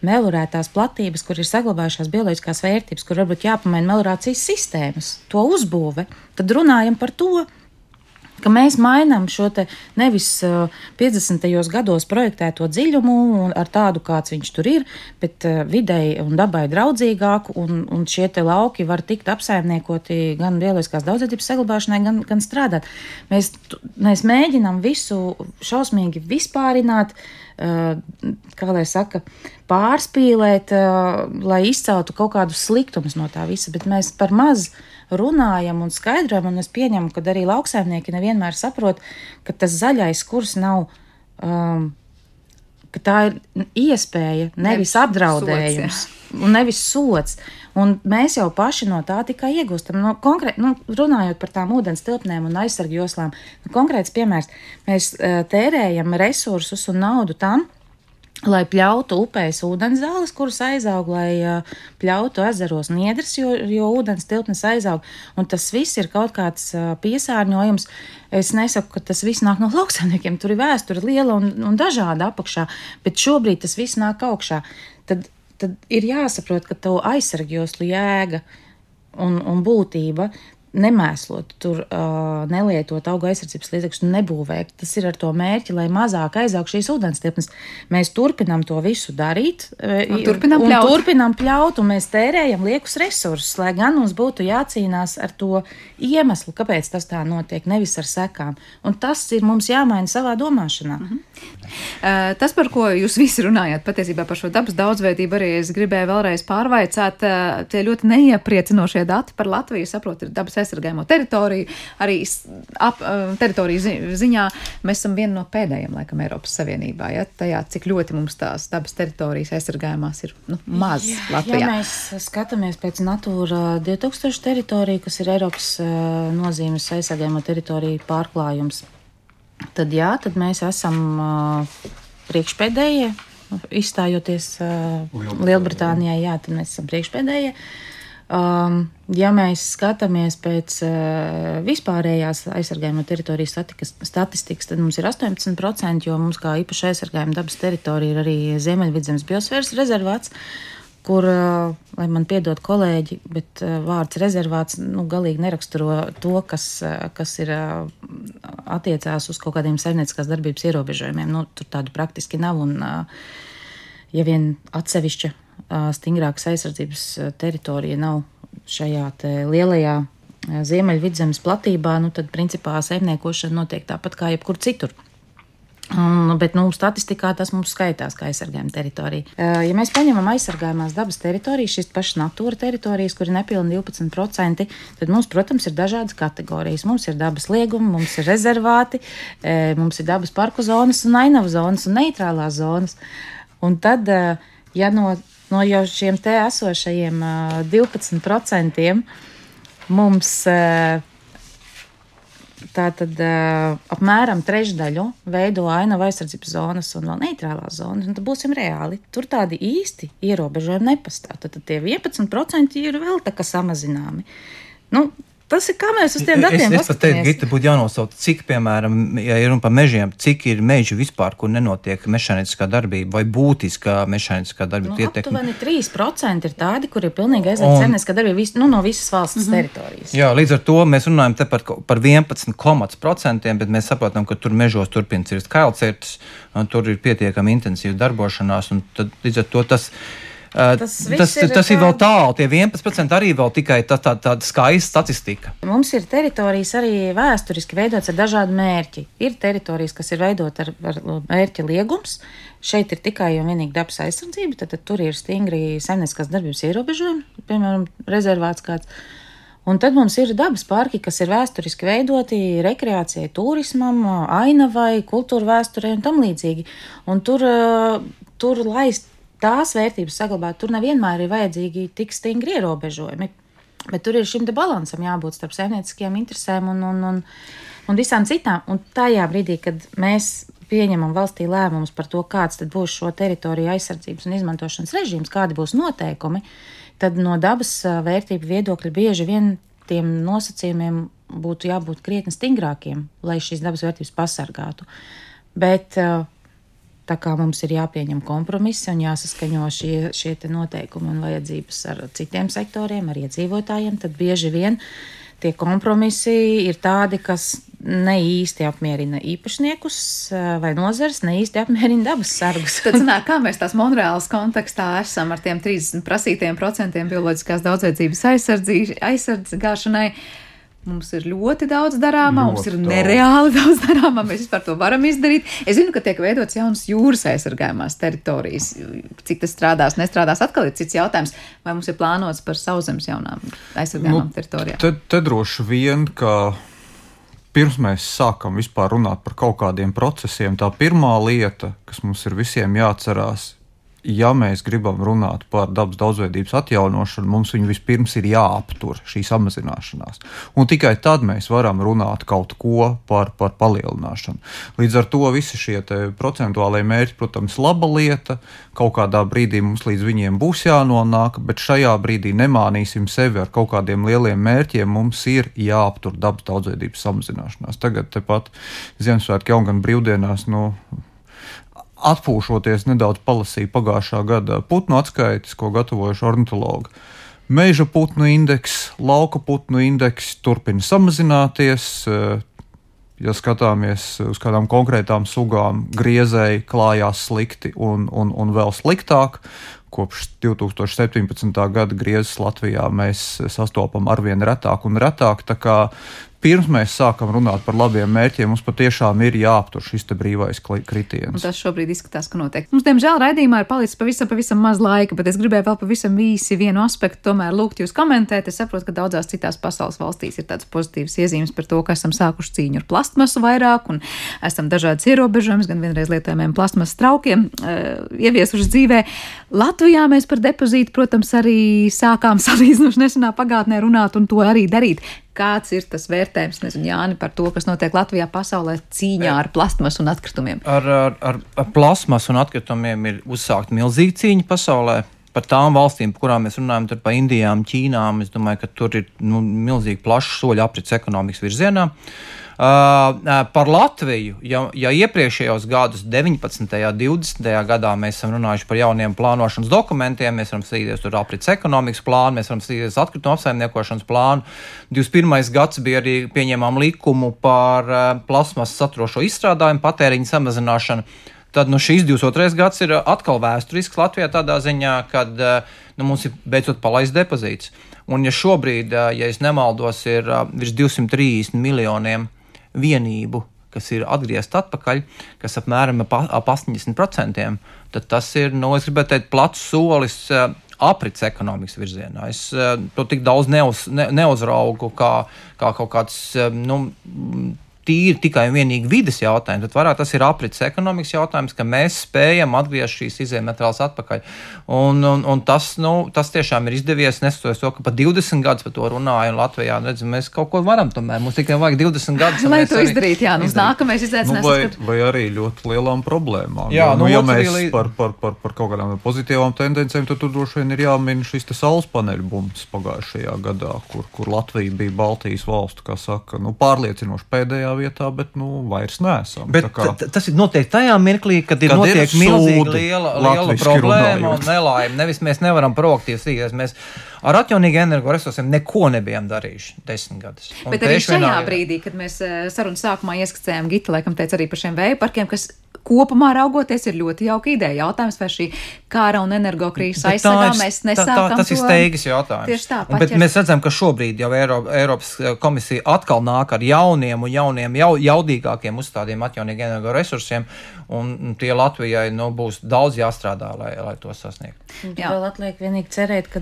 melurētās platības, kur ir saglabājušās bioloģiskās vērtības, kur varbūt jāpamaina melurācijas sistēmas, to uzbūve. Tad runājam par to, ka mēs mainām šo nevis uh, 50. gados projektēto dziļumu ar tādu, kāds viņš tur ir, bet videi un dabai draudzīgāku, un, un šie lauki var tikt apsaimniekoti gan bioloģiskās daudzveidības saglabāšanai, gan, gan strādāt. Mēs, mēs mēģinām visu šausmīgi vispārināt, kā lai saka, pārspīlēt, lai izceltu kaut kādus sliktumus no tā visa, bet mēs par maz runājam un skaidrojam, un es pieņemu, ka arī lauksaimnieki nevienmēr saprot, ka tas zaļais kurs nav. Um, tā ir iespēja, nevis, Nevis apdraudējums, un nevis sots. Un mēs jau paši no tā tikai iegūstam. No konkrēt, nu, runājot par tām ūdens tilpnēm un aizsargu joslām, nu, konkrēts piemērs. Mēs uh, tērējam resursus un naudu tam, lai pļautu upēs ūdens zāles, kuras aizaug, lai pļautu ezeros niedras, jo, jo ūdens tilpnes aizaug. Un tas viss ir kaut kāds piesārņojums. Es nesaku, ka tas viss nāk no lauksaimniekiem. Tur ir vēsture liela un, un dažāda apakšā, bet šobrīd tas viss nāk augšā. Tad, tad ir jāsaprot, ka to aizsargjoslu jēga un, un būtība nemēslot, tur uh, nelietot auga aizsardzības līdzekļus, nebūvēt. Tas ir ar to mērķi, lai mazāk aizaug šīs ūdens tilpnes. Mēs turpinām to visu darīt. Un turpinām un pļaut. turpinām pļaut, un mēs tērējam liekus resursus, lai gan mums būtu jācīnās ar to iemeslu, kāpēc tas tā notiek, nevis ar sekām. Un tas ir mums jāmaina savā domāšanā. Mm -hmm. Uh, Tas, par ko jūs visi runājāt, patiesībā par šo dabas daudzveidību, arī es gribēju vēlreiz pārvaicāt, uh, tie ļoti neiepriecinošie dati par Latviju, saprotu, ir dabas aizsargājamo teritoriju, arī ap, uh, teritoriju zi ziņā mēs esam viena no pēdējiem, laikam, Eiropas Savienībā, ja, tajā, cik ļoti mums tās dabas teritorijas aizsargājumās ir nu, maz Latvijā. Ja mēs skatāmies pēc Natūra 2000 teritoriju, kas ir Eiropas uh, nozīmes aizsargājamo teritoriju pārklājums, tad jā, tad mēs esam uh, priekšpēdējie. Izstājoties uh, Lielbritānijai, jā, tad mēs esam priekšpēdējie. Um, ja mēs skatāmies pēc uh, vispārējās aizsargājuma teritorijas statikas, statistikas, tad mums ir 18%, jo mums kā īpaši aizsargājuma dabas teritorija ir arī Ziemeļvidzemes biosfēras rezervāts, kur, uh, lai man piedod kolēģi, bet uh, vārds rezervāts nu, galīgi neraksturo to, kas, uh, kas ir uh, attiecās uz kaut kādiem saimnieciskās darbības ierobežojumiem. Nu, tur tādu praktiski nav. Un, uh, ja vien atsevišķa stingrākas aizsardzības teritorija nav šajā lielajā ziemeļvidzemes platībā, nu, tad principā saimniekošana notiek tāpat kā jebkur citur. Un, bet nu, statistikā tas mums skaitās kā aizsargājuma teritorija. Ja mēs paņemam aizsargājumās dabas teritorijas, šīs pašas natūra teritorijas, kur ir nepilni 12%, tad mums, protams, ir dažādas kategorijas. Mums ir dabas liegumi, mums ir rezervāti, mums ir dabas parku zonas un ainavu zonas un neitrālās zonas. Un tad, ja no, no jau šiem te esošajiem ā, 12% mums Tātad apmēram trešdaļu veido ainava aizsardzības zonas un vēl neitrālās zonas. Tad būsim reāli. Tur tādi īsti ierobežojumi nepastāv. Tad tie 11% ir vēl tā kā samazināmi. Nu, Tas ir kā mēs uz tiem datiem es, es pat teiktu, Gita, būtu jānosauc, cik, piemēram, ja ir runa par mežiem, cik ir meži vispār, kur nenotiek mehāniskā darbība vai būtiskā mehāniskā darbība. Nu, aptuveni 3% ir tādi, kur ir pilnīgi aizliegta zemnieciskā darbība vis, nu, no visas valsts mm -hmm. teritorijas. Jā, līdz ar to mēs runājam par, par 11,5%, bet mēs saprotam, ka tur mežos turpina cirst kailcirtas, un tur ir pietiekami intensīva darbošanās, un tad līdz ar to tas ir Tas, tas, ir, tas ir vēl tālu, tie 11% arī vēl tikai tā, tā, tāda skaista statistika. Mums ir teritorijas arī vēsturiski veidotas ar dažādu mērķi. Ir teritorijas, kas ir veidotas ar, ar mērķa liegums. Šeit ir tikai un vienīgi dabas aizsardzība, tad, tad tur ir stingri saimnieciskās darbības ierobežojumi, piemēram, rezervāts kāds. Un tad mums ir dabas parki, kas ir vēsturiski veidoti rekreācijai, turismam, ainavai, kultūra vēsturei un tam līdzīgi. Un tur, tur laist tās vērtības saglabāt, tur nevienmēr ir vajadzīgi tik stingri ierobežojumi. Bet tur ir šim balansam jābūt starp saimnieciskajām interesēm un, un, un, un visām citām. Un tajā brīdī, kad mēs pieņemam valstī lēmumus par to, kāds būs šo teritoriju aizsardzības un izmantošanas režīms, kādi būs noteikumi, tad no dabas vērtību viedokļa bieži vien tiem nosacījumiem būtu jābūt krietni stingrākiem, lai šīs dabas vērtības pasargātu. Bet uh, Tā kā mums ir jāpieņem kompromisi un jāsaskaņo šie, šie noteikumi un vajadzības ar citiem sektoriem, ar iedzīvotājiem, tad bieži vien tie kompromisi ir tādi, kas ne īsti apmierina īpašniekus eh, vai nozars, ne īsti apmierina dabas sargus. Tad, zināt, kā mēs tās Monreālas kontekstā esam ar tiem 30 prasītiem procentiem bioloģiskās daudzveidzības aizsardzēšanai. Mums ir ļoti daudz darāmā, ļoti mums ir daudz. nereāli daudz darāmā. Mēs vispār to varam izdarīt. Es zinu, ka tiek veidots jaunas jūras aizsargājumās teritorijas. Cik tas strādās, nestrādās, atkal ir cits jautājums. Vai mums ir plānots par sauszemes jaunām aizsargājumām nu, teritorijām? Te, te droši vien, ka pirms mēs sākam vispār runāt par kaut kādiem procesiem, tā pirmā lieta, kas mums ir visiem jāatcerās, ja mēs gribam runāt par dabas daudzveidības atjaunošanu, mums viņu vispirms ir jāaptur šī samazināšanās. Un tikai tad mēs varam runāt kaut ko par, par palielināšanu. Līdz ar to visi šie procentuālie mērķi, protams, laba lieta. Kaut kādā brīdī mums līdz viņiem būs jānonāk, bet šajā brīdī nemānīsim sevi ar kaut kādiem lieliem mērķiem. Mums ir jāaptur dabas daudzveidības samazināšanās. Tagad tepat Ziemassvētku jau gan brīvdienās. Nu, atpūšoties nedaudz palasīju pagājušā gada putnu atskaites, ko gatavojuši ornitologi. Meža putnu indeks, lauka putnu indeks turpina samazināties. Ja skatāmies uz kādām konkrētām sugām, griezēji klājās slikti un, un, un vēl sliktāk. Kopš 2017. gada griezes Latvijā mēs sastopam arvien retāk un retāk pirms mēs sākam runāt par labiem mērķiem, mums patiešām ir jāaptur šis brīvais kritiens. Un tas šobrīd izskatās, ka notiek. Mums, diemžēl, raidījumā ir palicis pavisam, pavisam maz laika, bet es gribēju vēl pavisam īsi vienu aspektu tomēr lūgt jūs komentēt. Es saprotu, ka daudzās citās pasaules valstīs ir tādas pozitīvas iezīmes par to, ka esam sākuši cīņu ar plastmasu vairāk un esam dažādas ierobežojumus, gan vienreiz lietojamiem plastmasas traukiem uh, ieviesuši dzīvē. Latvijā mēs par depozītu, protams, arī sākām salīdzinoši nesenā pagātnē runāt un to arī darīt. Kāds ir tas vērtējums, nezinu, Jāni, par to, kas notiek Latvijā pasaulē cīņā ar plasmasu un atkritumiem? Ar, ar, ar, ar plasmasu un atkritumiem ir uzsākta milzīga cīņa pasaulē par tām valstīm, par kurām mēs runājam, par Indijām, Ķīnām. Es domāju, ka tur ir nu, milzīgi plašs soļi aprits ekonomikas virzienā. Uh, par Latviju, ja, ja iepriekšējos gados, 19. un 20. gadā, mēs esam runājuši par jauniem plānošanas dokumentiem, mēs varam skatīties tur aprits ekonomikas plānu, mēs varam skatīties atkritumu apsaimniekošanas plānu. 21. gads bija arī pieņēmām likumu par uh, plasmas saturošo izstrādājumu patēriņu samazināšanu. Tad nu, šīs 22. gads ir atkal vēsturisks Latvijā tādā ziņā, ka nu, mums ir beidzot palaists depozīts. Un, ja šobrīd, ja es nemaldos, ir virs 230 miljoniem vienību, kas ir atgriezta atpakaļ, kas apmēram ap 80%, tad tas ir, nu, es gribētu teikt, plats solis eh, aprits ekonomikas virzienā. Es eh, to tik daudz neuz, ne, neuzraugu kā, kā kaut kāds, eh, nu, tīri tikai un vienīgi vidas jautājums, bet vairāk tas ir aprits ekonomikas jautājums, ka mēs spējam atgriezt šīs izējumateriālus atpakaļ. Un, un, un tas, nu, tas tiešām ir izdevies, neskatoties to, ka pa 20 gadus par to runāju, un Latvijā redz, mēs kaut ko varam tomēr. Mums tikai vajag 20 gadus. Lai to izdarītu, jā, nu, nākamais izaicinājums. Nu, vai, vai arī ļoti lielām problēmām. Jā, jo, nu, nu, ja mēs līd- par, par, par, par kaut kādām pozitīvām tendencēm, tad tur droši vien ir jāmin šis te saules paneļu bumts pagājušajā gadā, kur, kur Latvija bija Baltijas valstu, kā saka, nu, pārliecinoši pēdējā vietā, bet nu, vairs neesam. Bet Tā kā- tas ir noteikti tajā mirklī, kad ir Kad ir notiek milzīga liela, liela problēma un runājot. nelaime. Nevis mēs nevaram proaktīvi strīdēties. Mēs ar atjaunīgiem energoresursiem neko nebijām darījuši desmit gadus. Un Bet arī šajā vienā- brīdī, kad mēs eh, sarunas sākumā ieskicējām Gita, laikam teica arī par šiem vēja parkiem, kas kopumā raugoties ir ļoti jauka ideja. Jautājums, vai šī kara un energokrīzes tā aizsargā ir- mēs tā- nesākam tā- Tas ir to- steigas jautājums. Tieši tā, Un, bet paķers- mēs redzam, ka šobrīd jau Eiro, Eiropas eh, komisija atkal nāk ar jauniem un jauniem, jau, jaudīgākiem uzstādījumiem atjaunīgiem energoresursiem, un tie Latvijai nu, būs daudz jāstrādā, lai, lai to sasniegtu. Jā. Vēl atliek vienīgi cerēt, ka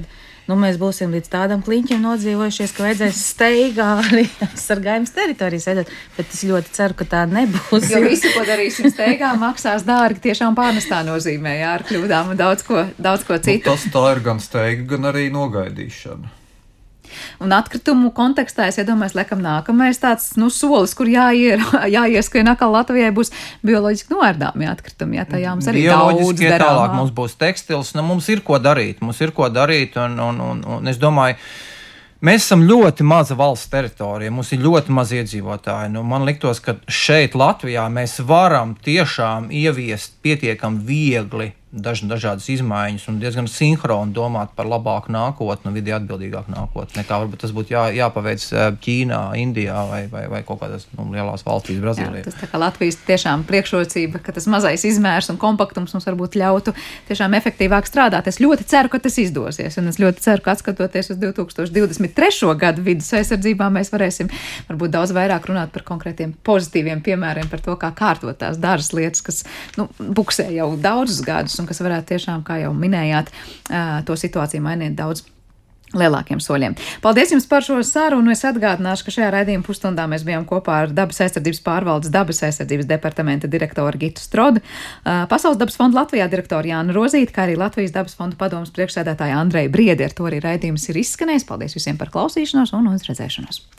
nu, mēs būsim līdz tādam kliņķim nodzīvojušies, ka vajadzēs steigā arī sargājums teritorijas veidot. Bet es ļoti ceru, ka tā nebūs. Jo visu, ko darīsim steigā, maksās dārgi tiešām pārnestā nozīmē, jā, ar kļūdām un daudz ko, daudz ko Nu, citu. tas tā ir gan steiga, gan arī nogaidīšana. Un atkritumu kontekstā es iedomājos, laikam nākamais tāds, nu, solis, kur jāier, jāieskrien atkal Latvijai būs bioloģiski noārdāmi atkritumi, jā, tajā mums arī daudz Bioloģiskie tālāk darāmā. mums būs tekstils, nu mums ir ko darīt, mums ir ko darīt, un, un, un, un es domāju, Mēs esam ļoti maza valsts teritorija, mums ir ļoti maz iedzīvotāji. Nu, man liekas, ka šeit, Latvijā, mēs varam tiešām ieviest pietiekami viegli daž, dažādas izmaiņas un diezgan sinhroni domāt par labāku nākotni, vidē atbildīgāku nākotni, nekā varbūt tas būtu jā, jāpaveic eh, Ķīnā, Indijā vai, vai, vai kaut kādās nu, lielās valstīs, Jā, Brazīlijā. tas tā kā Latvijas tiešām priekšrocība, ka tas mazais izmērs un kompaktums mums varbūt ļautu tiešām efektīvāk strādāt. Es ļoti ceru, ka tas izdosies, un es ļoti ceru, ka skatoties uz 2023. gadu vidas aizsardzībā, mēs varēsim varbūt daudz vairāk runāt par konkrētiem pozitīviem piemēriem, par to, kā kārtot tās dažas lietas, kas nu, buksē jau daudzus gadus un kas varētu tiešām, kā jau minējāt, to situāciju mainīt daudz lielākiem soļiem. Paldies jums par šo sarunu. Es atgādināšu, ka šajā raidījuma pusstundā mēs bijām kopā ar Dabas aizsardzības pārvaldes dabas aizsardzības departamenta direktoru Gitu Strodu, Pasaules dabas fonda Latvijā direktoru Jānu Rozīti, kā arī Latvijas dabas fonda padomas priekšsēdētāju Andreju Briedi. Ar to arī raidījums ir izskanējis. Paldies visiem par klausīšanos un uz redzēšanos!